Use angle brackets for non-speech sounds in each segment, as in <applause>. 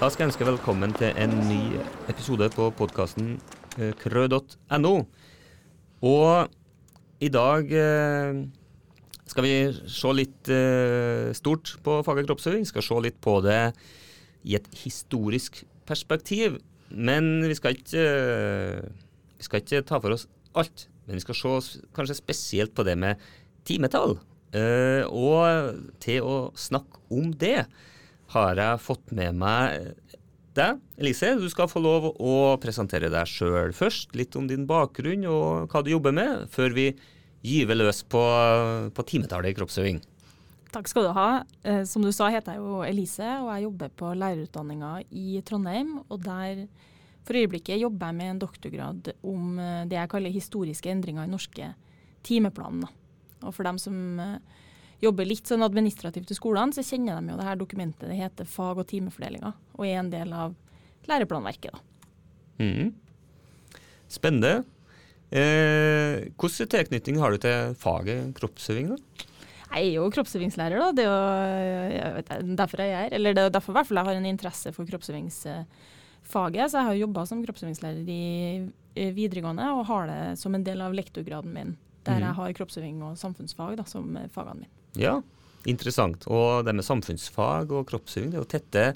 Da skal jeg ønske velkommen til en ny episode på podkasten krø.no. Og i dag eh, skal vi se litt eh, stort på faget kroppsøving. Skal se litt på det i et historisk perspektiv. Men vi skal ikke, eh, vi skal ikke ta for oss alt. Men vi skal se kanskje spesielt på det med timetall. Eh, og til å snakke om det har jeg fått med meg deg. Elise, du skal få lov å presentere deg sjøl først. Litt om din bakgrunn og hva du jobber med, før vi gyver løs på, på timetallet i kroppsøving. Takk skal du ha. Eh, som du sa heter jeg jo Elise, og jeg jobber på lærerutdanninga i Trondheim. Og der for øyeblikket jobber jeg med en doktorgrad om eh, det jeg kaller historiske endringer i norske timeplaner. Og for dem som eh, jobber litt sånn administrativt i skolene, så kjenner de jo det her dokumentet. Det heter fag- og timefordelinga, og er en del av læreplanverket. Mm. Spennende. Eh, hvordan tilknytning har du til faget kroppsøving? da? Jeg er jo kroppsøvingslærer, da. Det er jo vet, derfor jeg er her. Eller det er derfor i hvert fall jeg har en interesse for kroppsøvingsfaget. Så jeg har jobba som kroppsøvingslærer i videregående, og har det som en del av lektorgraden min. Der mm. jeg har kroppsøving og samfunnsfag da, som fagene mine. Ja, interessant. Og det med samfunnsfag og kroppsøving, det er jo tette,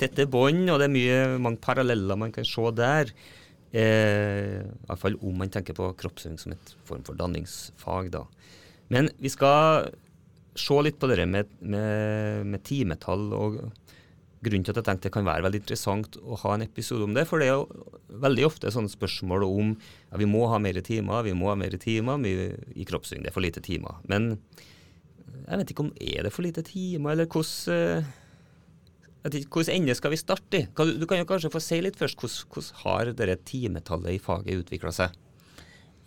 tette bånd, og det er mye, mange paralleller man kan se der. Eh, I hvert fall om man tenker på kroppsøving som et form for danningsfag. da. Men vi skal se litt på det med, med, med, timetall. og Grunnen til at jeg tenkte det kan være veldig interessant å ha en episode om det. For det er jo veldig ofte sånne spørsmål om ja, vi må ha mer timer, vi må ha mer timer i kroppsøving. Det er for lite timer. Men jeg vet ikke om er det for lite timer, eller hvordan Hvilken ende skal vi starte i? Du kan jo kanskje få si litt først. Hvordan, har dette timetallet i faget utvikla seg?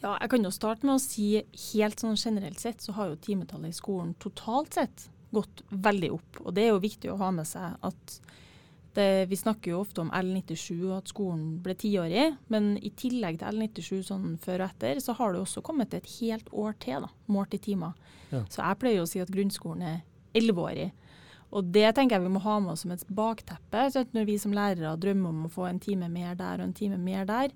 Ja, jeg kan jo starte med å si helt sånn generelt sett så har jo timetallet i skolen totalt sett gått veldig opp. Og det er jo viktig å ha med seg at det, vi snakker jo ofte om L97 og at skolen ble tiårig, men i tillegg til L97 sånn før og etter, så har det også kommet et helt år til, da, målt i timer. Ja. Så jeg pleier å si at grunnskolen er elleveårig. Og det tenker jeg vi må ha med oss som et bakteppe. Så når vi som lærere drømmer om å få en time mer der og en time mer der,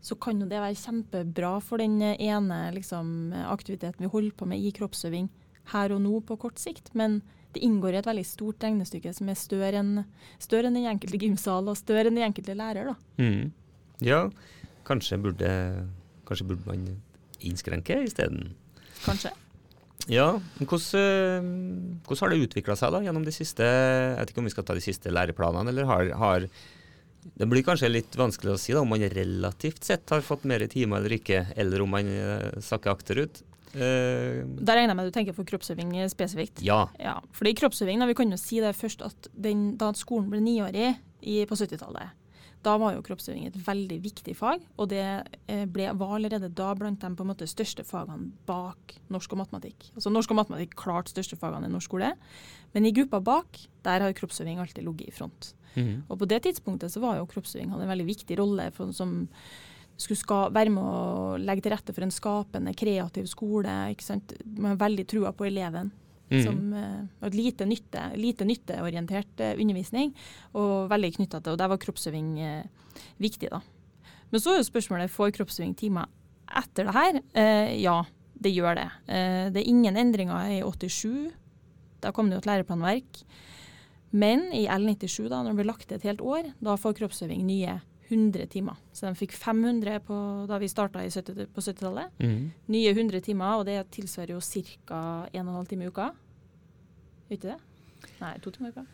så kan jo det være kjempebra for den ene liksom, aktiviteten vi holder på med i kroppsøving her og nå på kort sikt. Men det inngår i et veldig stort regnestykke som er større enn, enn den enkelte gymsal og større enn den enkelte lærer. Mm. Ja, kanskje burde, kanskje burde man innskrenke isteden? Kanskje. Ja, hvordan, hvordan har det utvikla seg da gjennom de siste Jeg vet ikke om vi skal ta de siste læreplanene, eller har, har det blir kanskje litt vanskelig å si da, om man relativt sett har fått mer timer eller ikke, eller om man uh, sakker akterut. Uh, da regner jeg med at du tenker for kroppsøving spesifikt? Ja. ja fordi kroppsøving, da, Vi kan jo si det først at den, da skolen ble niårig på 70-tallet, da var jo kroppsøving et veldig viktig fag. Og det eh, ble, var allerede da blant de på en måte største fagene bak norsk og matematikk. Altså Norsk og matematikk klart største fagene i norsk skole, men i gruppa bak der har kroppsøving alltid ligget i front. Mm. Og på det tidspunktet så var jo kroppsøving hadde en veldig viktig rolle for, som skulle være med å legge til rette for en skapende, kreativ skole. ikke sant? Man har veldig trua på eleven. Mm. Som uh, lite, nytte, lite nytteorientert uh, undervisning, og veldig knytta til Og der var kroppsøving uh, viktig, da. Men så er jo spørsmålet får kroppsøving timer etter det her. ja, det gjør det. det er ingen endringer i 87. Da kom det jo et læreplanverk. Men i L97, da når det ble lagt til et helt år, da får kroppsøving nye 100 timer. Så de fikk 500 på, da vi starta på 70-tallet. Mm. Nye 100 timer, og det tilsvarer jo ca. 1 12 time i uka. Gjør ikke det? Nei, to timer i uka.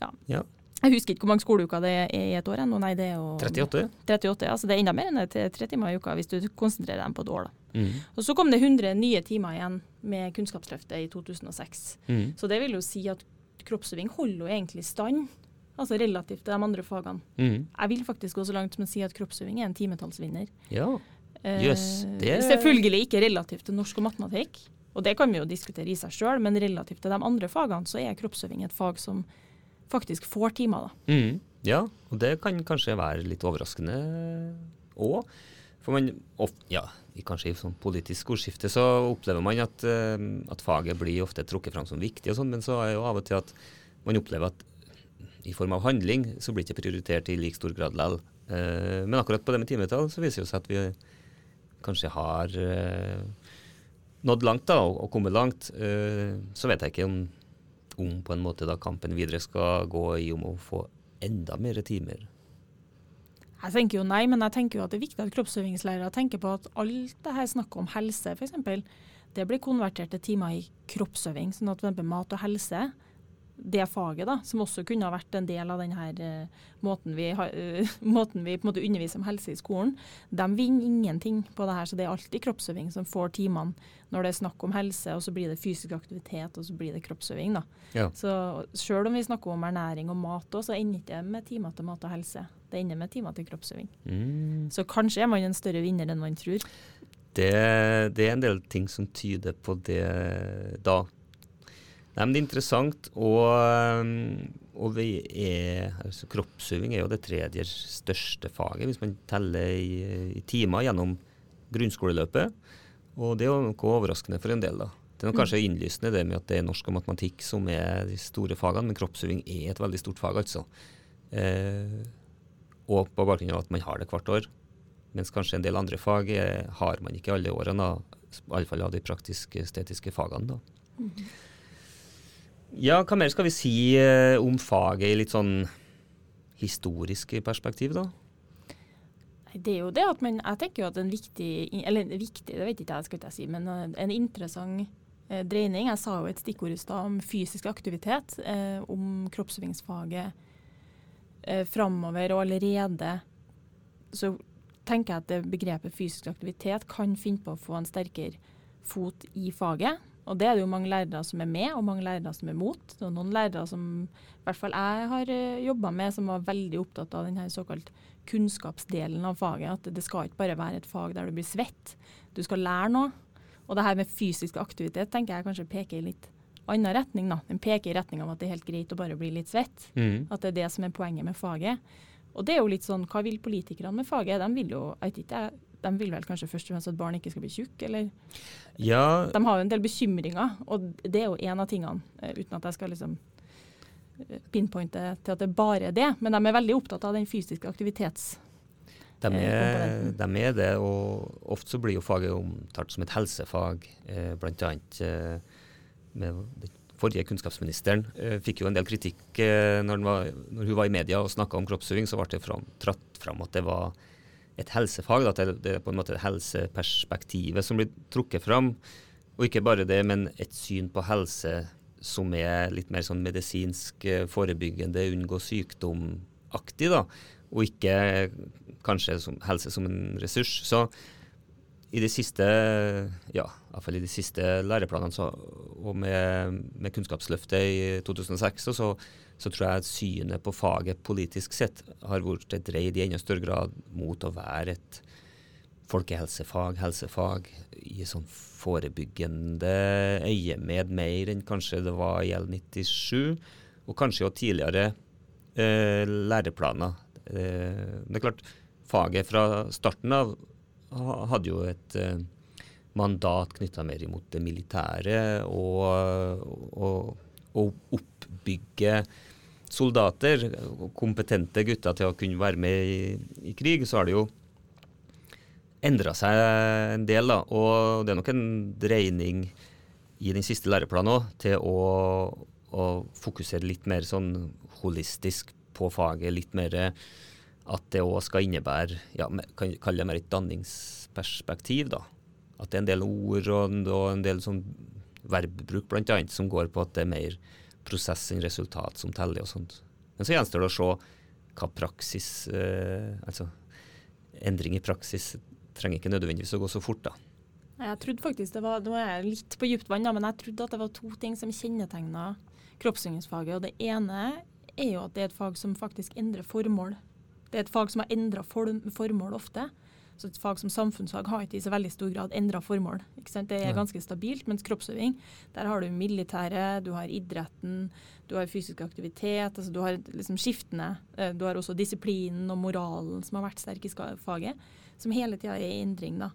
Ja. ja. Jeg husker ikke hvor mange skoleuker det er i et år ennå. Nei, det er jo 38. 38, ja, så det er enda mer enn tre timer i uka hvis du konsentrerer dem på et år. da. Mm. Og Så kom det 100 nye timer igjen med Kunnskapsløftet i 2006. Mm. Så det vil jo si at kroppsøving holder jo egentlig stand, altså relativt til de andre fagene. Mm. Jeg vil faktisk gå så langt som å si at kroppsøving er en timetallsvinner. Ja, yes, det... Eh, selvfølgelig ikke relativt til norsk og matematikk, og det kan vi jo diskutere i seg sjøl, men relativt til de andre fagene så er kroppsøving et fag som faktisk får timer. da. Mm. Ja, og det kan kanskje være litt overraskende òg. For man, ja, kanskje i sånn politisk ordskifte så opplever man at, uh, at, faget blir ofte trukket fram som viktig, og sånn, men så er jo av og til at man opplever at i form av handling, så blir det ikke prioritert i like stor grad likevel. Eh, men akkurat på det med timetall så viser det seg at vi kanskje har eh, nådd langt da, og, kommet langt. Eh, så vet jeg ikke om, om på en måte da kampen videre skal gå i om å få enda mer timer. Jeg tenker jo nei, men jeg tenker jo at det er viktig at kroppsøvingslærere tenker på at alt det her snakket om helse, f.eks., det blir konvertert til timer i kroppsøving. sånn at mat og helse det faget, da, som også kunne ha vært en del av denne uh, måten vi, uh, <laughs> måten vi underviser om helse i skolen, de vinner ingenting på det her. Så det er alltid kroppsøving som får timene når det er snakk om helse, og så blir det fysisk aktivitet, og så blir det kroppsøving. da. Ja. Så selv om vi snakker om ernæring og mat òg, så ender det ikke med timer til mat og helse. Det ender med timer til kroppsøving. Mm. Så kanskje er man en større vinner enn man tror. Det, det, er en del ting som tyder på det da. Nei, men det er interessant. Og, og vi er, altså kroppsøving er jo det tredje største faget, hvis man teller i, i timer gjennom grunnskoleløpet. Og det er jo noe overraskende for en del, da. Det er kanskje innlysende det med at det er norsk og matematikk som er de store fagene, men kroppsøving er et veldig stort fag, altså. Eh, og på bakgrunn av at man har det hvert år. Mens kanskje en del andre fag er, har man ikke alle årene, iallfall av de praktiske estetiske fagene. da. Mm. Ja, hva mer skal vi si uh, om faget i litt sånn historisk perspektiv, da? Det er jo det at man Jeg tenker jo at en viktig Eller viktig, det vet ikke jeg, skal jeg si, men eh, en interessant eh, dreining. Jeg sa jo et stikkord i stad om fysisk aktivitet, eh, om kroppsøvingsfaget eh, framover og allerede. Så tenker jeg at begrepet fysisk aktivitet kan finne på å få en sterkere fot i faget. Og det er det jo mange lærere som er med, og mange lærere som er mot. Det er noen lærere som i hvert fall jeg har eh, jobba med, som var veldig opptatt av denne såkalt kunnskapsdelen av faget. At det skal ikke bare være et fag der du blir svett. Du skal lære noe. Og det her med fysisk aktivitet tenker jeg kanskje peker i litt annen retning. da. Den peker i retning av at det er helt greit å bare bli litt svett. Mm. At det er det som er poenget med faget. Og det er jo litt sånn, hva vil politikerne med faget? De vil jo, jeg vet ikke, de vil vel kanskje først og fremst at barn ikke skal bli tjukke, eller? Ja. De har jo en del bekymringer, og det er jo en av tingene, eh, uten at jeg skal liksom eh, pinpointe til at det bare er det. Men de er veldig opptatt av den fysiske aktivitets... De er, de er det, og ofte så blir jo faget omtalt som et helsefag, eh, bl.a. Eh, med den forrige kunnskapsministeren eh, fikk jo en del kritikk eh, når, var, når, hun var i media og snakka om kroppsøving, så ble det fram, tratt fram at det var et helsefag. Da, det er på en måte helseperspektivet som blir trukket fram. Og ikke bare det, men et syn på helse som er litt mer sånn medisinsk eh, forebyggende, unngå sykdom-aktig. da, Og ikke kanskje som helse som en ressurs. Så i de siste ja, iallfall i de siste læreplanene så, og med, med, Kunnskapsløftet i 2006, og så så tror jeg at synet på faget politisk sett har vært dreid i enda større grad mot å være et folkehelsefag, helsefag, i sånn forebyggende øyemed mer enn kanskje det var i L97, og kanskje jo tidligere eh, læreplaner. Eh, det er klart, faget fra starten av hadde jo et eh, mandat knytta mer imot det militære og, og, og oppbygge soldater, kompetente gutter til å kunne være med i, i krig, så har det jo endra seg en del. da, Og det er nok en dreining i den siste læreplanen òg til å, å, fokusere litt mer sånn holistisk på faget. Litt mer at det òg skal innebære ja, kan kalle det mer et danningsperspektiv. da. At det er en del ord og, og en del sånn verbbruk annet, som går på at det er mer prosess enn resultat som teller og sånt. Men så gjenstår det å se hva praksis eh, Altså endring i praksis trenger ikke nødvendigvis å gå så fort, da. Jeg trodde faktisk det var, Nå er jeg litt på dypt vann, men jeg trodde at det var to ting som kjennetegna kroppsøvingsfaget. Og det ene er jo at det er et fag som faktisk endrer formål. Det er et fag som har endra formål ofte. Så et fag som samfunnsfag har ikke i så veldig stor grad endra formål. Det er ganske stabilt, mens kroppsøving, der har du militæret, du har idretten, du har fysisk aktivitet. altså Du har liksom skiftende. Eh, du har også disiplinen og moralen som har vært sterk i faget, som hele tida er i endring. da.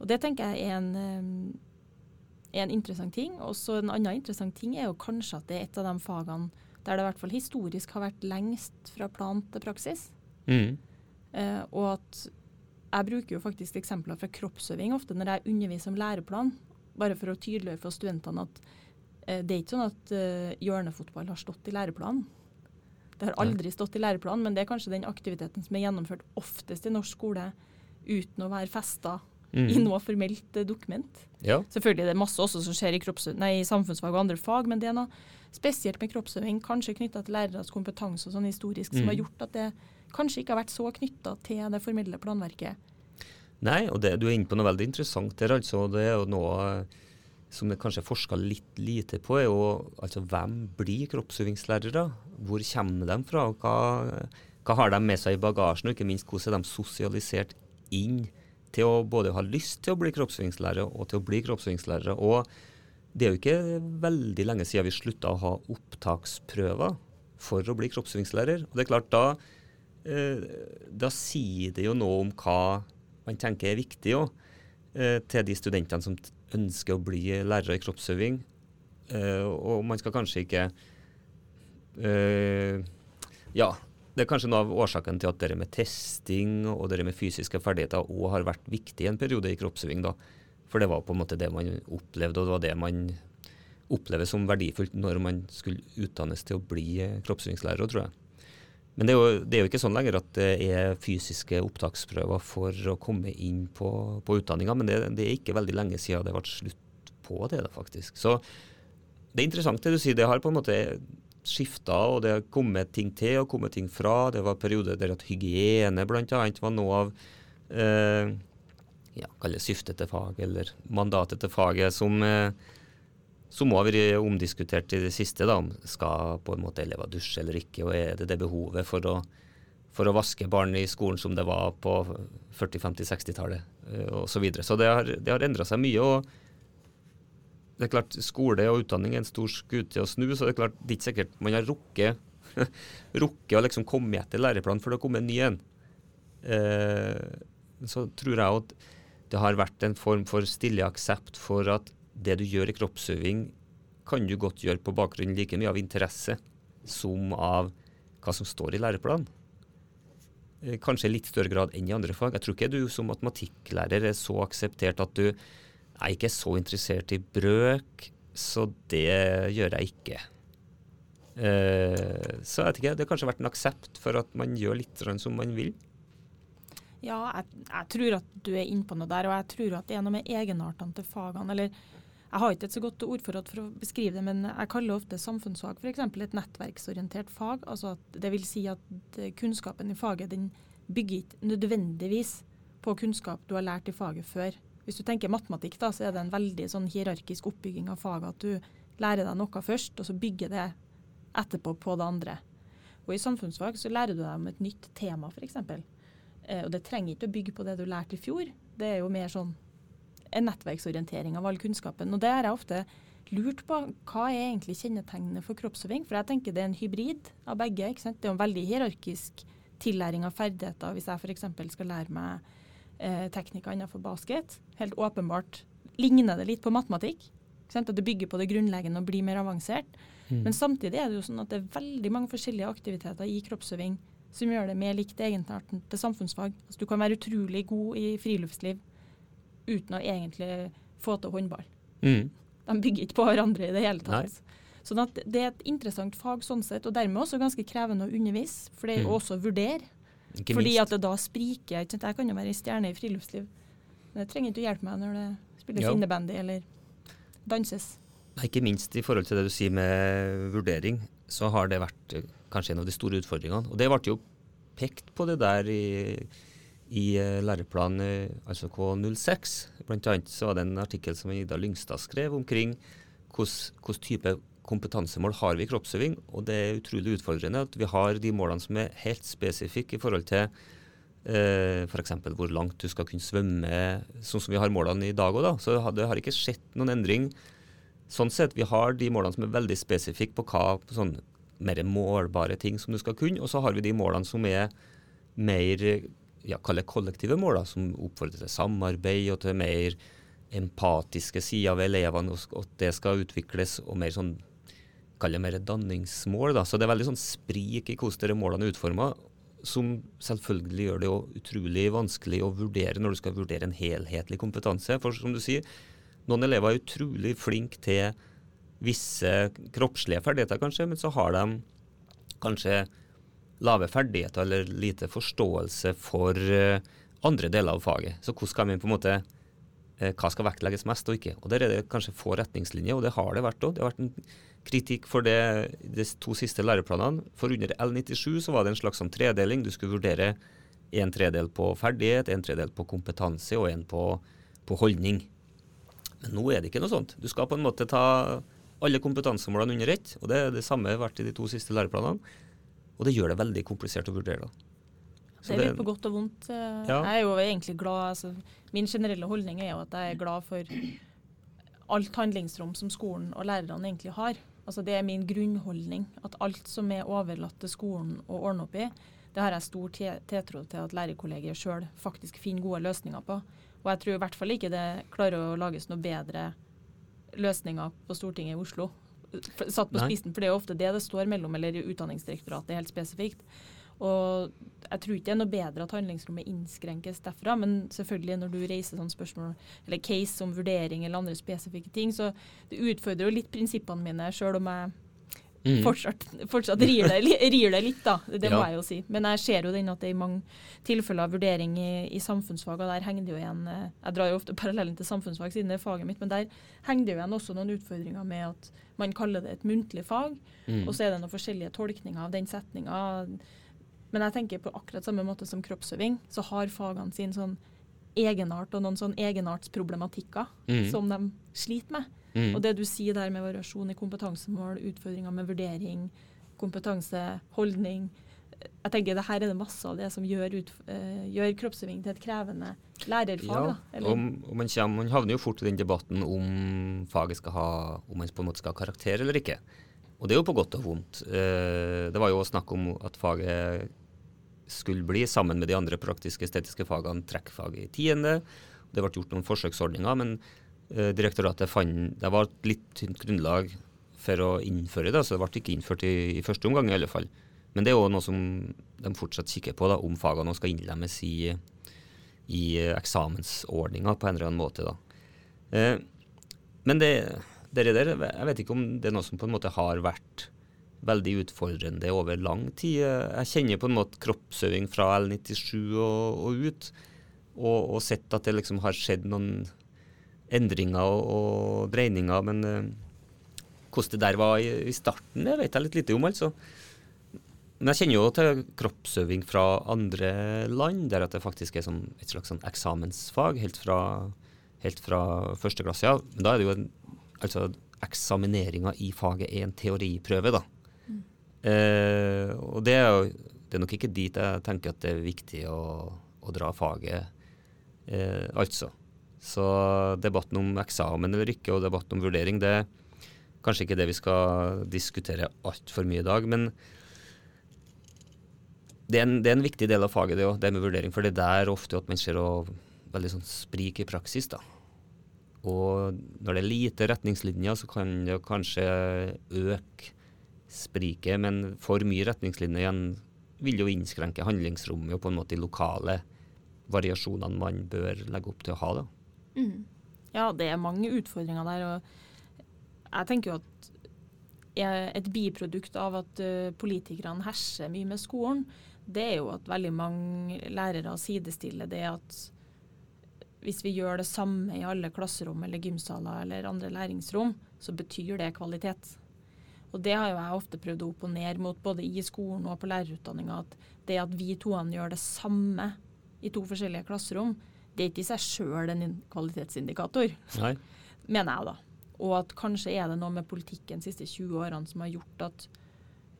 Og Det tenker jeg er en, eh, er en interessant ting. Og så En annen interessant ting er jo kanskje at det er et av de fagene der det i hvert fall historisk har vært lengst fra plan til praksis. Mm. Uh, og at jeg bruker jo faktisk eksempler fra kroppsøving ofte når jeg underviser om læreplan, bare for å tydeliggjøre for studentene at eh, det er ikke sånn at eh, hjørnefotball har stått i læreplanen. Det har aldri stått i læreplanen, men det er kanskje den aktiviteten som er gjennomført oftest i norsk skole uten å være festa Mm. i noe formelt eh, dokument. Ja. Selvfølgelig er det masse også som skjer i, nei, i samfunnsfag og andre fag, men det er noe spesielt med kroppsøving, kanskje knytta til læreres kompetanse og sånn historisk, som Mm. har gjort at det kanskje ikke har vært så knytta til det formelle planverket. Nei, og det, du er inne på noe veldig interessant der, altså. Det er jo noe eh, som det kanskje er forska litt lite på, er jo altså hvem blir kroppsøvingslærere? Hvor kommer de fra? Hva, hva har de med seg i bagasjen, og ikke minst hvordan er de sosialisert inn til å både ha lyst til å bli kroppsøvingslærere og til å bli kroppsøvingslærere? Og det er jo ikke veldig lenge siden vi slutta å ha opptaksprøver for å bli kroppsøvingslærer. Og det er klart, da, da sier det jo noe om hva man tenker er viktig òg, eh, til de studentene som ønsker å bli lærere i kroppsøving. Eh, og man skal kanskje ikke eh, Ja, det er kanskje noe av årsaken til at det med testing og det med fysiske ferdigheter òg har vært viktig en periode i kroppsøving. da. For det var på en måte det man opplevde, og det var det man opplever som verdifullt når man skulle utdannes til å bli eh, kroppsøvingslærer, tror jeg. Men det er, jo, det er jo ikke sånn lenger at det er fysiske opptaksprøver for å komme inn på, på utdanninga, men det, det er ikke veldig lenge siden det ble slutt på det, da, faktisk. Så det er interessant det du sier. Det har på en måte skifta, og det har kommet ting til og kommet ting fra. Det var perioder der at hygiene bl.a. var noe av eh, ja, syftet til faget, eller mandatet til faget, som eh, som har vært omdiskutert i det siste, da, om skal på en måte elever dusje eller ikke, og er det det behovet for å, for å vaske barn i skolen som det var på 40-, 50-, 60-tallet osv. Så, videre. så det har, det har endra seg mye. og det er klart, Skole og utdanning er en stor skute å snu, så det er klart, det er ikke sikkert man har rukket, <laughs> rukket å liksom komme etter læreplanen før det har kommet en ny en. Eh, så tror jeg at det har vært en form for stille aksept for at det du gjør i kroppsøving, kan du godt gjøre på bakgrunn like mye av interesse som av hva som står i læreplanen. Eh, Kanskje i litt større grad enn i andre fag. Jeg tror ikke du som matematikklærer er så akseptert at du er ikke så interessert i brøk, så det gjør jeg ikke. Eh, så jeg vet ikke, det har kanskje vært en aksept for at man gjør litt som man vil. Ja, jeg, jeg tror at du er inne på noe der, og jeg tror at det er noe med egenartene til fagene. eller jeg har ikke et så godt ordforråd for å beskrive det, men jeg kaller ofte samfunnsfag f.eks. et nettverksorientert fag. altså at Det vil si at kunnskapen i faget den bygger ikke nødvendigvis på kunnskap du har lært i faget før. Hvis du tenker matematikk, da, så er det en veldig sånn hierarkisk oppbygging av faget. At du lærer deg noe først, og så bygger det etterpå på det andre. Og I samfunnsfag så lærer du deg om et nytt tema, f.eks. Eh, og det trenger ikke å bygge på det du lærte i fjor. Det er jo mer sånn en nettverksorientering av all kunnskapen. Og det har jeg ofte lurt på. Hva er egentlig kjennetegnene for kroppsøving? For jeg tenker det er en hybrid av begge. ikke sant? Det er en veldig hierarkisk tillæring av ferdigheter. Hvis jeg f.eks. skal lære meg eh, teknikker innenfor basket, helt åpenbart ligner det litt på matematikk. ikke sant? At det bygger på det grunnleggende og blir mer avansert. Men samtidig er det jo sånn at det er veldig mange forskjellige aktiviteter i kroppsøving som gjør det mer likt egenarten til samfunnsfag. Altså, du kan være utrolig god i friluftsliv uten å egentlig få til håndball. Mm. De bygger ikke på hverandre i det hele Nei. tatt. Sånn at Det er et interessant fag sånn sett, og dermed også ganske krevende å undervise. For det er jo Mm. også å vurdere. Ikke fordi minst. at det da spriker. Ikke sant? Jeg kan jo være ei stjerne i friluftsliv, men det trenger ikke å hjelpe meg når det spilles innebandy eller danses. Nei, Ikke minst i forhold til det du sier med vurdering, så har det vært eh, kanskje en av de store utfordringene. Og det ble jo pekt på det der i, i eh, læreplan eh, altså K06. Blant annet så var det en artikkel som Ida Lyngstad skrev omkring hvilken type kompetansemål har vi i kroppsøving. Og det er utrolig utfordrende at vi har de målene som er helt spesifikke i forhold til eh, f.eks. hvor langt du skal kunne svømme, sånn som vi har målene i dag òg. Så det har ikke skjedd noen endring Sånn sett, Vi har de målene som er veldig spesifikke på hva på sånn mer målbare ting som du skal kunne, og så har vi de målene som er mer ja, kollektive mål, da, som oppfordrer til samarbeid og til mer empatiske sider ved elevene, og at det skal utvikles, og mer sånn kall det mer danningsmål. Da. Så det er veldig sånn sprik i hvordan de målene er utforma, som selvfølgelig gjør det utrolig vanskelig å vurdere når du skal vurdere en helhetlig kompetanse. For som du sier, noen elever er utrolig flinke til visse kroppslige ferdigheter, kanskje, men så har de kanskje lave ferdigheter eller lite forståelse for uh, andre deler av faget. Så hvordan skal vi på en måte uh, hva skal vektlegges mest og ikke. Og Der er det kanskje få retningslinjer, og det har det vært òg. Det har vært en kritikk for det de to siste læreplanene. For under L97 så var det en slags sånn tredeling. Du skulle vurdere en tredel på ferdighet, en tredel på kompetanse og en på, på holdning. Men nå er det ikke noe sånt. Du skal på en måte ta alle kompetansemålene under ett. og Det er det samme vært i de to siste læreplanene. Og det gjør det veldig komplisert å vurdere. da. Så det er litt på godt og vondt. Ja. Jeg er jo egentlig glad, altså, Min generelle holdning er jo at jeg er glad for alt handlingsrom som skolen og lærerne egentlig har. Altså Det er min grunnholdning. At alt som er overlatt til skolen å ordne opp i, det har jeg stor tiltro til at lærerkollegiet sjøl faktisk finner gode løsninger på. Og jeg tror i hvert fall ikke det klarer å lages noe bedre løsninger på Stortinget i Oslo. Satt på Nei. spisen, for det er jo ofte det det står mellom, eller Utdanningsdirektoratet helt spesifikt. Og jeg tror ikke det er noe bedre at handlingsrommet innskrenkes derfra, men selvfølgelig når du reiser sånne spørsmål eller case om vurdering eller andre spesifikke ting, så det utfordrer jo litt prinsippene mine, sjøl om jeg mm. fortsatt, fortsatt rir, det, rir, det, litt, da. Det må jeg jo si. Men jeg ser jo den at det i mange tilfeller av vurdering i, i samfunnsfag, og der henger det jo igjen eh, Jeg drar jo ofte parallellen til samfunnsfag siden det er faget mitt, men der henger det jo igjen også noen utfordringer med at man kaller det et muntlig fag, mm. og så er det noen forskjellige tolkninger av den setninga men jeg tenker på akkurat samme måte som kroppsøving, så har fagene sin sånn egenart og noen sånn egenartsproblematikker mm. som de sliter med. Mm. Og det du sier der med variasjon i kompetansemål, utfordringer med vurdering, kompetanse, holdning Jeg tenker det her er det masse av det som gjør, ut, uh, gjør kroppsøving til et krevende lærerfag. Ja, og, og man, kommer, man, havner jo fort i den debatten om faget skal ha om man på en måte skal ha karakter eller ikke. Og det er jo på godt og vondt. Uh, det var jo snakk om at faget skulle bli, sammen med de andre praktiske-estetiske fagene, trekkfag i tiende. Det ble gjort noen forsøksordninger, men direktoratet fant det var et litt tynt grunnlag for å innføre det, så det ble ikke innført i, i første omgang i alle fall. Men det er òg noe som de fortsatt kikker på, da, om fagene skal innlemmes i, i eksamensordninga på en eller annen måte. Eh, men det, det der, jeg vet ikke om det er noe som på en måte har vært veldig utfordrende over lang tid. Jeg kjenner på en måte kroppsøving fra L97 og, og ut, og, og, sett at det liksom har skjedd noen endringer og, og dreininger. Men uh, hvordan det der var i, i, starten, det vet jeg litt lite om, altså. Men jeg kjenner jo til kroppsøving fra andre land, der at det faktisk er som et slags sånn eksamensfag helt fra, helt fra første klasse. Ja. Men da er det jo en, altså eksamineringa i faget er en teoriprøve, da. Eh, og det er, jo, det er nok ikke dit jeg tenker at det er viktig å, å dra faget, eh, altså. Så debatten om eksamen eller ikke, og debatten om vurdering, det er kanskje ikke det vi skal diskutere altfor mye i dag. Men det er, en, det er, en, viktig del av faget, det, òg, det med vurdering. For det er der ofte at man ser veldig sånn sprik i praksis. da. Og når det er lite retningslinjer, så kan det kanskje øke spriket, men for mye retningslinjer igjen vil jo innskrenke handlingsrommet og på en måte de lokale variasjonene man bør legge opp til å ha. da. Mm. Ja, det er mange utfordringer der. og Jeg tenker jo at et biprodukt av at uh, politikerne herser mye med skolen, det er jo at veldig mange lærere sidestiller det at hvis vi gjør det samme i alle klasserom eller gymsaler eller andre læringsrom, så betyr det kvalitet. Og det har jo jeg ofte prøvd å opponere mot både i skolen og på lærerutdanninga. At det at vi toene gjør det samme i to forskjellige klasserom, det er ikke i seg sjøl en kvalitetsindikator. Nei. Mener jeg, da. Og at kanskje er det noe med politikken de siste 20 årene som har gjort at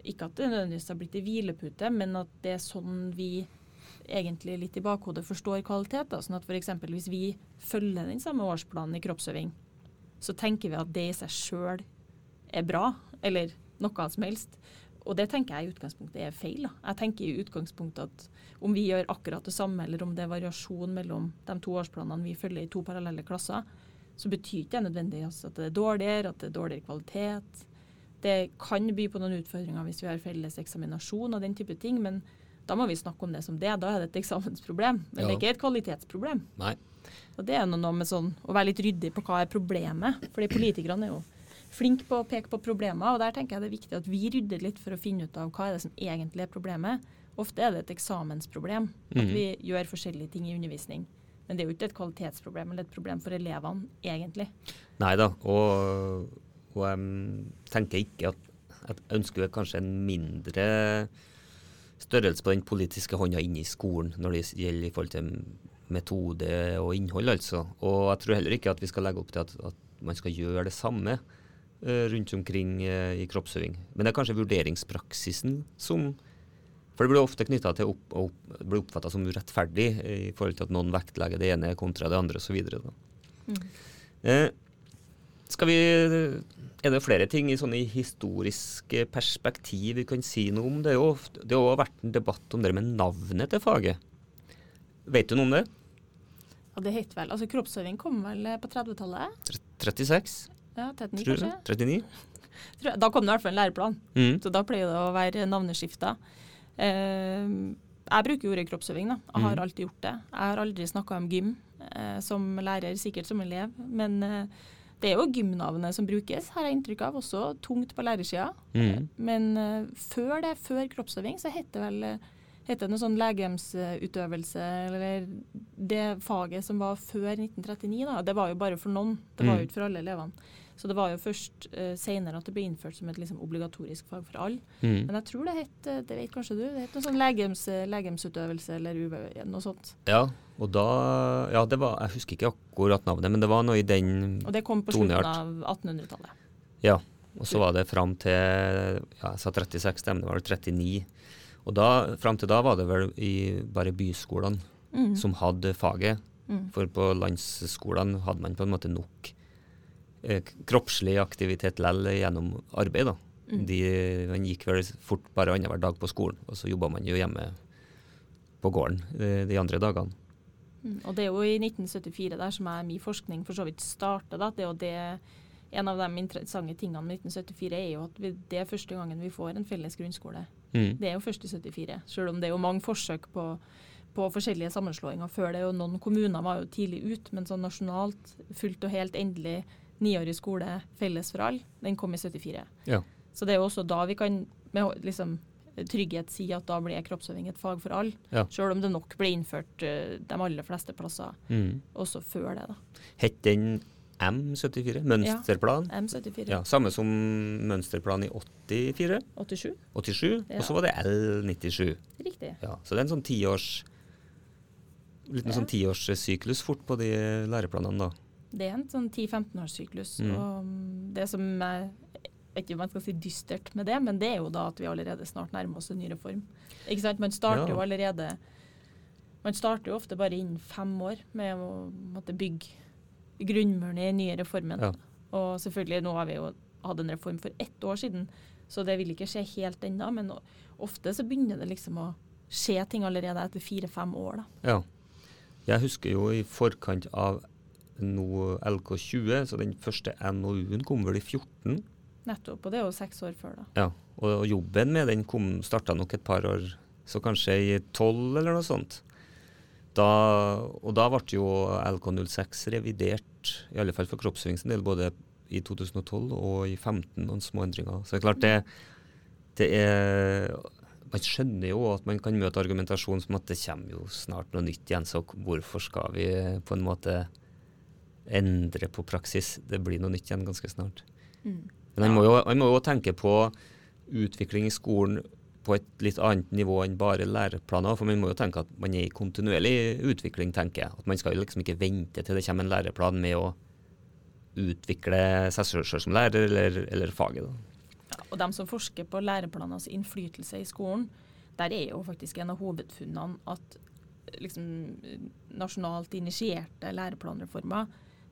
ikke at det nødvendigvis har blitt en hvilepute, men at det er sånn vi egentlig litt i bakhodet forstår kvalitet. Da. Sånn at f.eks. hvis vi følger den samme årsplanen i kroppsøving, så tenker vi at det i seg sjøl er bra, eller noe som helst. Og det tenker jeg i utgangspunktet er feil. Da. Jeg tenker i utgangspunktet at om vi gjør akkurat det samme, eller om det er variasjon mellom de to årsplanene vi følger i to parallelle klasser, så betyr ikke det nødvendigvis at det er dårligere, at det er dårligere kvalitet. Det kan by på noen utfordringer hvis vi har felles eksaminasjon og den type ting, men da må vi snakke om det som det. Da er det et eksamensproblem. Men Ja. det er ikke et kvalitetsproblem. Nei. Og det er noe med sånn å være litt ryddig på hva er problemet. Fordi politikerne er jo flinke på å peke på problemer, og der tenker jeg det er viktig at vi rydder litt for å finne ut av hva er det som egentlig er problemet. Ofte er det et eksamensproblem. At Mhm. vi gjør forskjellige ting i undervisning. Men det er jo ikke et kvalitetsproblem eller et problem for elevene, egentlig. Nei da, og, og jeg tenker ikke at Jeg ønsker kanskje en mindre størrelse på den politiske hånda inne i skolen når det gjelder i forhold til metode og innhold, altså. Og jeg tror heller ikke at vi skal legge opp til at, at man skal gjøre det samme rundt omkring eh, i kroppsøving. Men det er kanskje vurderingspraksisen som For det blir ofte knytta til opp, opp, blir oppfatta som urettferdig eh, i forhold til at noen vektlegger det ene kontra det andre osv. Mm. Eh, skal vi Er det flere ting i sånne historiske perspektiv vi kan si noe om? Det, jo det har også vært en debatt om det med navnet til faget. Vet du noe om det? Ja, det heter vel Altså kroppsøving kom vel eh, på 30-tallet? 36? Ja, 39 Tror kanskje? 39? Tror jeg. Da kom det i hvert fall en læreplan. Mm. Så da pleier det å være navneskifta. Uh, jeg bruker ordet kroppsøving, da. Jeg har Mhm. alltid gjort det. Jeg har aldri snakka om gym uh, som lærer, sikkert som elev. Men uh, det er jo gymnavnet som brukes, har jeg inntrykk av. Også tungt på lærersida. Mm. Men før det, før kroppsøving, så het det vel het det noe sånn legemsutøvelse, eller det faget som var før 1939, da. Det var jo bare for noen. Det var Mm. jo ikke for alle elevene. Så det var jo først uh, senere at det ble innført som et liksom, obligatorisk fag for alle. Mm. Men jeg tror det het, eh, det vet kanskje du, det het noe sånn legems, legemsutøvelse eller UV, noe sånt. Ja, og da Ja, det var Jeg husker ikke akkurat navnet, men det var noe i den Og det kom på Toneart. slutten av 1800-tallet. Ja. Og så var det fram til ja, Jeg sa 36, men det var 39. Og da, fram til da var det vel i bare byskolene Mm. som hadde faget. Mm. For på landsskolene hadde man på en måte nok eh, kroppslig aktivitet likevel gjennom arbeid. da. Mm. De, man gikk vel fort bare annenhver dag på skolen, og så jobba man jo hjemme på gården de, de andre dagene. Mm, Og det er jo i 1974 der som er min forskning for så vidt starta. Det er jo det, en av de interessante tingene med 1974 er jo at vi, det er første gangen vi får en felles grunnskole. Mm. Det er jo først i 74, selv om det er jo mange forsøk på, på forskjellige sammenslåinger før det. og Noen kommuner var jo tidlig ut, men sånn nasjonalt, fullt og helt endelig niårig skole felles for alle, den kom i 74. Ja. Så det er jo også da vi kan med liksom, trygghet si at da blir kroppsøving et fag for alle. Ja. Selv om det nok ble innført uh, de aller fleste plasser Mm. også før det. da. Het den M74? Mønsterplan? Ja, M74. Ja, Samme som mønsterplan i 84? 87. 87? Ja. Og så var det L97. Riktig. Ja, så det er en sånn tiårs Liten Ja. sånn tiårssyklus fort på de læreplanene, da. Det er en sånn 10-15-årssyklus. Mm. Og mm, det som er jeg vet ikke om man skal si dystert med det, men det er jo da at vi allerede snart nærmer oss en ny reform. Ikke sant? Man starter Ja. jo allerede Man starter jo ofte bare innen fem år med å måtte bygge grunnmuren i den nye reformen. Ja. Og selvfølgelig, nå har vi jo hatt en reform for ett år siden, så det vil ikke skje helt ennå. Men ofte så begynner det liksom å skje ting allerede etter fire-fem år. da. Ja. Jeg husker jo i forkant av nå LK20, så den første NOU-en kom vel i 14. Nettopp. Og det er jo seks år før, da. Ja, og, og jobben med den kom, starta nok et par år, så kanskje i 12 eller noe sånt. Da, og da ble jo LK06 revidert, i alle fall for kroppsøving sin del, både i 2012 og i 2015, noen små endringer. Så det er klart det, det er Man skjønner jo at man kan møte argumentasjon som at det kommer jo snart noe nytt igjen, så hvorfor skal vi på en måte endre på praksis? Det blir noe nytt igjen ganske snart. Mm. Men man må, jo, man må jo tenke på utvikling i skolen på et litt annet nivå enn bare læreplaner. For man må jo tenke at man er i kontinuerlig utvikling, tenker jeg. At man skal jo liksom ikke vente til det kommer en læreplan med å utvikle seg selv som lærer, eller, eller faget. Da. Ja, og de som forsker på læreplaners innflytelse i skolen, der er jo faktisk en av hovedfunnene at liksom, nasjonalt initierte læreplanreformer,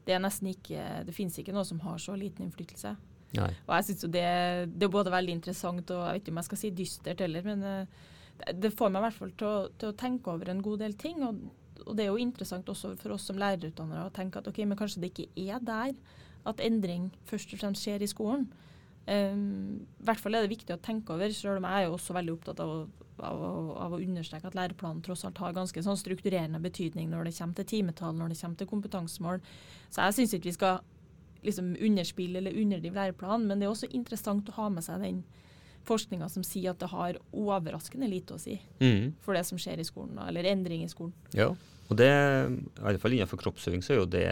det er nesten ikke, det finnes ikke noe som har så liten innflytelse. Nei. Og jeg synes jo det, det er både veldig interessant og jeg vet ikke om jeg skal si dystert heller, men eh, det, det får meg i hvert fall til å, til å tenke over en god del ting. Og, og det er jo interessant også for oss som lærerutdannere å tenke at ok, men kanskje det ikke er der at endring først og fremst skjer i skolen. Um, I hvert fall er det viktig å tenke over, selv om jeg er jo også veldig opptatt av å, av, av å understreke at læreplanen tross alt har ganske sånn strukturerende betydning når det kommer til timetall, når det kommer til kompetansemål. Så jeg syns ikke vi skal liksom underspille eller underdrive læreplanen, men det er også interessant å ha med seg den forskninga som sier at det har overraskende lite å si mm. for det som skjer i skolen, eller endring i skolen. Ja, og det, i alle fall innenfor kroppsøving så er jo det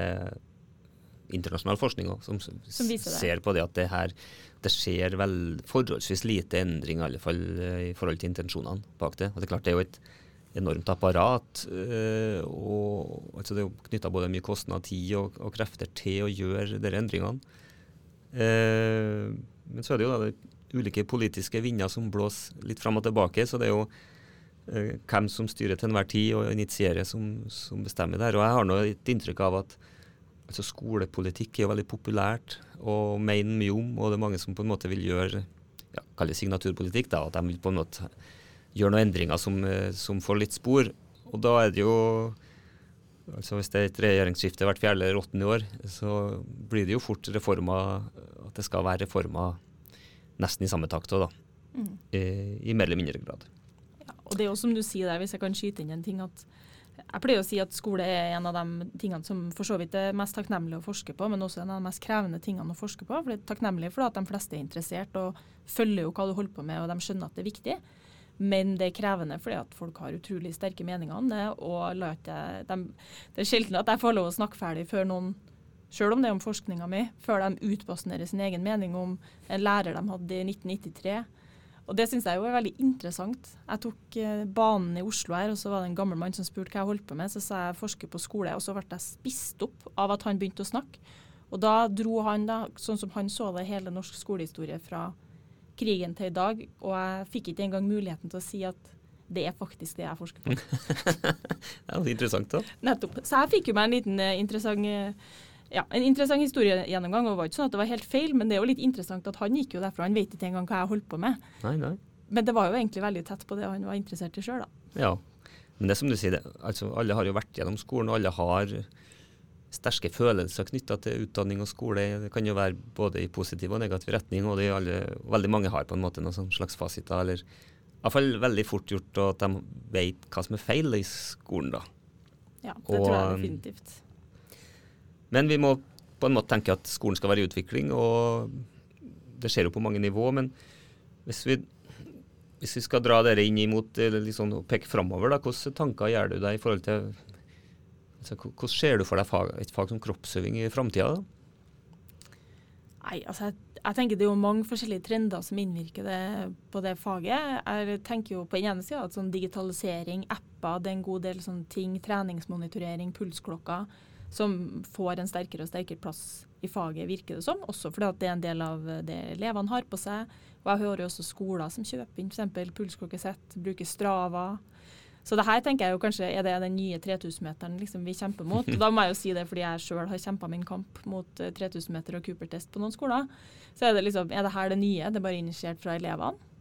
internasjonal forskning også, som, som ser på det at det her det skjer vel forholdsvis lite endring i alle fall eh, i forhold til intensjonene bak det. Og det er klart det er jo et enormt apparat. Øh, og altså Det er knytta både mye kostnad, tid og, og, krefter til å gjøre disse endringene. Uh, men så er det jo da det ulike politiske vinder som blåser litt fram og tilbake. Så det er jo hvem som styrer til enhver tid og initierer, som, som bestemmer det her. Og jeg har nå et inntrykk av at altså skolepolitikk er jo veldig populært og mener mye om, og det er mange som på en måte vil gjøre ja, kall det signaturpolitikk, da, at de vil på en måte gjøre noen endringer som, eh, som, får litt spor. Og da er det jo altså Hvis det er et regjeringsskifte hvert fjerde eller åttende år, så blir det jo fort reformer at det skal være reformer nesten i samme takt òg, da. Mm. I, I, mer eller mindre grad. Ja, og det er jo som du sier der, hvis jeg kan skyte inn en ting, at jeg pleier å si at skole er en av de tingene som for så vidt er mest takknemlig å forske på, men også en av de mest krevende tingene å forske på. For det er takknemlig fordi at de fleste er interessert og følger jo hva du holder på med, og de skjønner at det er viktig. Men det er krevende fordi at folk har utrolig sterke meninger om det. og de, Det er sjelden at jeg får lov å snakke ferdig før noen, selv om det er om forskninga mi, før de utbasunerer sin egen mening om en lærer de hadde i 1993 og det syns jeg jo er veldig interessant. Jeg tok eh, banen i Oslo her, og så var det en gammel mann som spurte hva jeg holdt på med. Så sa jeg forsker på skole, og så ble jeg spist opp av at han begynte å snakke. Og da dro han, da, sånn som han så det, hele norsk skolehistorie fra krigen til i dag. Og jeg fikk ikke engang muligheten til å si at det er faktisk det jeg forsker på. <laughs> det er jo interessant, da. Nettopp. Så jeg fikk jo meg en liten uh, interessant uh, ja, en interessant historiegjennomgang. og Det var ikke sånn at det var helt feil, men det er jo litt interessant at han gikk jo derfra. Han vet ikke engang hva jeg holdt på med. Nei, nei. Men det var jo egentlig veldig tett på det han var interessert i sjøl, da. Ja, men det er som du sier, det, altså, alle har jo vært gjennom skolen, og alle har sterke følelser knytta til utdanning og skole. Det kan jo være både i positiv og negativ retning, og det er alle, veldig mange har på en måte noen sånn slags fasiter. eller Iallfall veldig fort gjort, at de vet hva som er feil i skolen, da. Ja, det og, tror jeg definitivt. Men vi må på en måte tenke at skolen skal være i utvikling, og det skjer jo på mange nivå. Men hvis vi, hvis vi skal dra dere inn imot liksom, og peke framover, hvilke tanker gjør du deg i forhold til altså, Hvordan ser du for deg fag, et fag som kroppsøving i framtida? Nei, altså jeg, jeg, tenker Det er jo mange forskjellige trender som innvirker det, på det faget. Jeg tenker jo på den ene sida at sånn digitalisering, apper, det er en god del sånne ting. Treningsmonitorering, pulsklokker som får en sterkere og sterkere plass i faget, virker det som. Også fordi det er en del av det elevene har på seg. Og jeg hører jo også skoler som kjøper inn f.eks. pulsklokkesett, bruker Strava. Så det her tenker jeg jo kanskje er det den nye 3000-meteren liksom vi kjemper mot. Og <laughs> da må jeg jo si det fordi jeg sjøl har kjempa min kamp mot 3000-meter og Cooper-test på noen skoler. Så er det liksom, er det her det nye? Det er bare initiert fra elevene.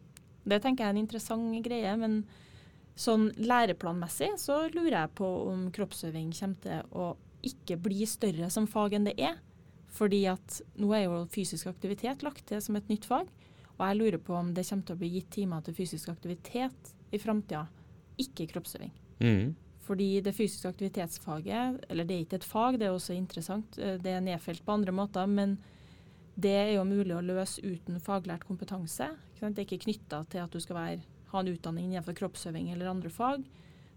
Det tenker jeg er en interessant greie. men sånn læreplanmessig så lurer jeg på om kroppsøving kommer til å ikke bli større som fag enn det er. Fordi at nå er jo fysisk aktivitet lagt til som et nytt fag. Og jeg lurer på om det kommer til å bli gitt timer til fysisk aktivitet i framtida, ikke kroppsøving. Mm. Fordi det fysiske aktivitetsfaget, eller det er ikke et fag, det er også interessant, eh, det er nedfelt på andre måter, men det er jo mulig å løse uten faglært kompetanse. Det er ikke knytta til at du skal være, ha en utdanning innenfor kroppsøving eller andre fag.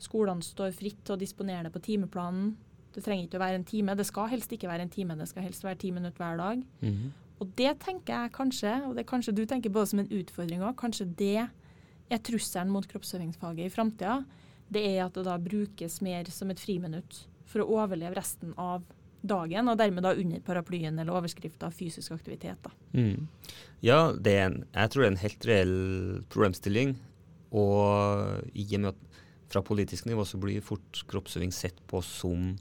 Skolene står fritt til å disponere det på timeplanen. Det trenger ikke å være en time. Det skal helst ikke være en time, det skal helst være ti minutter hver dag. Mm -hmm. Og det tenker jeg kanskje, og det kanskje du tenker på som en utfordring òg, kanskje det er trusselen mot kroppsøvingsfaget i framtida. Det er at det da brukes mer som et friminutt for å overleve resten av dagen, og dermed da under paraplyen eller overskrifta fysisk aktivitet. Da. Mm. Ja, en, jeg tror det er en helt reell problemstilling. Og i og med at fra politisk nivå så blir fort kroppsøving sett på som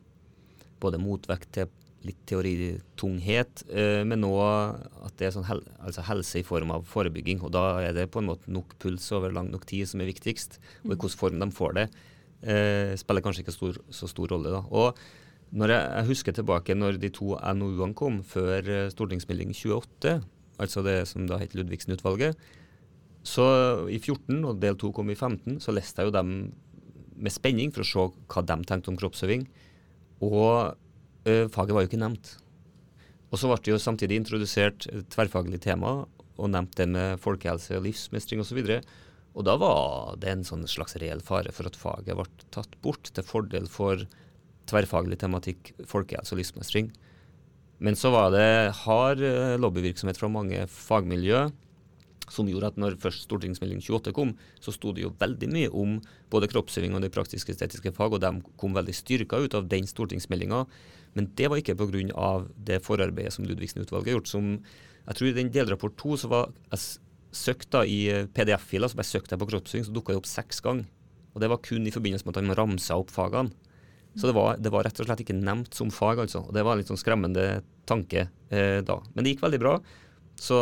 både motvekt til litt teoritunghet, eh, men òg at det er sånn hel altså helse i form av forebygging. Og da er det på en måte nok puls over lang nok tid som er viktigst. Og i mm. hvilken form de får det, eh, spiller kanskje ikke stor, så stor rolle. da. Og når jeg, jeg, husker tilbake når de to NOU-ene kom før eh, stortingsmelding 28, altså det som da het Ludvigsen-utvalget. Så i 14, og del 2 kom i 15, så leste jeg jo dem med spenning for å se hva de tenkte om kroppsøving. Og ø, faget var jo ikke nevnt. Og så ble det jo samtidig introdusert tverrfaglig tema, og nevnt det med folkehelse, og livsmestring osv. Og, og da var det en sånn slags reell fare for at faget ble tatt bort til fordel for tverrfaglig tematikk, folkehelse og livsmestring. Men så var det hard eh, lobbyvirksomhet fra mange fagmiljø som gjorde at når først stortingsmelding 28 kom, så sto det jo veldig mye om både kroppsøving og de praktisk-estetiske fag, og de kom veldig styrka ut av den stortingsmeldinga. Men det var ikke pga. det forarbeidet som Ludvigsen-utvalget har gjort. som jeg tror I den delrapport to så var jeg søkt da i PDF-filer, så bare søkte jeg på kroppsøving, så dukka det opp seks ganger. Og det var kun i forbindelse med at han ramsa opp fagene. Så det var, det var, rett og slett ikke nevnt som fag, altså. Og det var en litt sånn skremmende tanke eh, da. Men det gikk veldig bra. Så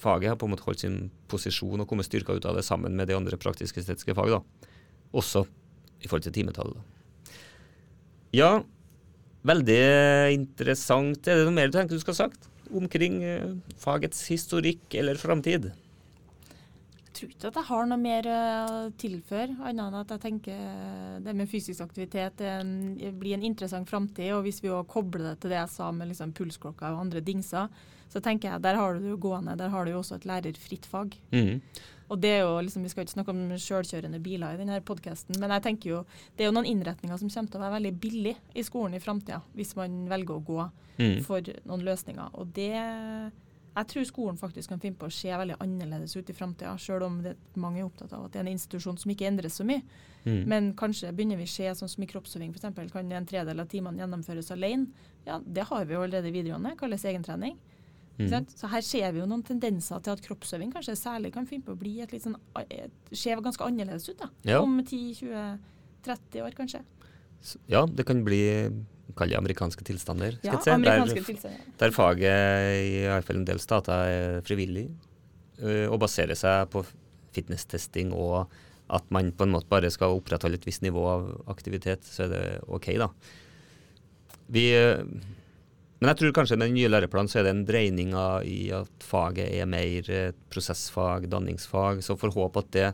faget har på en måte holdt sin posisjon og kommet styrka ut av det sammen med de andre praktisk-estetiske fag. da. Også i forhold til timetallet. Ja, veldig interessant. Er det noe mer du tenker du skal ha sagt omkring eh, fagets historikk eller framtid? Tror ikke at jeg har noe mer eh, å tilføre, annet enn at jeg tenker eh, det med fysisk aktivitet blir en interessant framtid. Og hvis vi òg kobler det til det jeg sa med liksom pulsklokka og andre dingser, så tenker jeg der har du jo gående, der har du jo også et lærerfritt fag. Mm. Og det er jo liksom, Vi skal ikke snakke om selvkjørende biler i denne podkasten, men jeg tenker jo, det er jo noen innretninger som kommer til å være veldig billig i skolen i framtida, hvis man velger å gå mm. for noen løsninger. Og det jeg tror skolen faktisk kan finne på å se veldig annerledes ut i framtida, selv om det, mange er opptatt av at det er en institusjon som ikke endres så mye. Mm. Men kanskje begynner vi å se sånn som i kroppsøving f.eks. Kan en tredel av timene gjennomføres alene? Ja, det har vi jo allerede i videregående, kalles egentrening. Mm. Så her ser vi jo noen tendenser til at kroppsøving kanskje særlig kan finne på å bli et litt sånn, se ganske annerledes ut da, ja. om 10-20-30 år, kanskje. Ja, det kan bli kall det amerikanske tilstander. Ja, amerikanske der, tilstander. der faget i hvert fall en del stater er frivillig uh, og baserer seg på fitness-testing og at man på en måte bare skal opprettholde et visst nivå av aktivitet, så er det OK, da. Vi, øh, men jeg tror kanskje med den nye læreplanen så er det en dreining i at faget er mer prosessfag, danningsfag. Så får håpe at det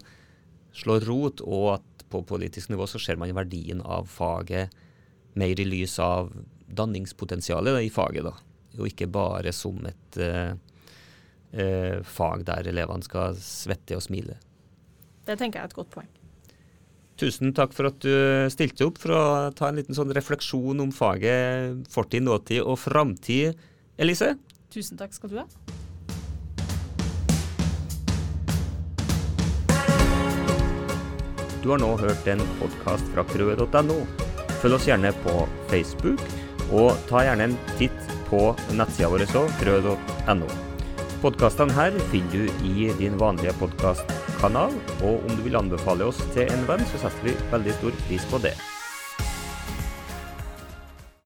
slår rot, og at på politisk nivå så ser man verdien av faget mer i lys av danningspotensialet i faget, da. Og ikke bare som et uh, uh, fag der elevene skal svette og smile. Det tenker jeg er et godt poeng. Tusen takk for at du stilte opp for å ta en liten sånn refleksjon om faget fortid, nåtid og framtid, Elise. Tusen takk skal du ha. Du har nå hørt en podkast fra krøe.no. Følg oss gjerne på Facebook, og ta gjerne en titt på nettsida vår òg, frø.no. Podkastene her finner du i din vanlige podkastkanal, og om du vil anbefale oss til en venn, så setter vi veldig stor pris på det.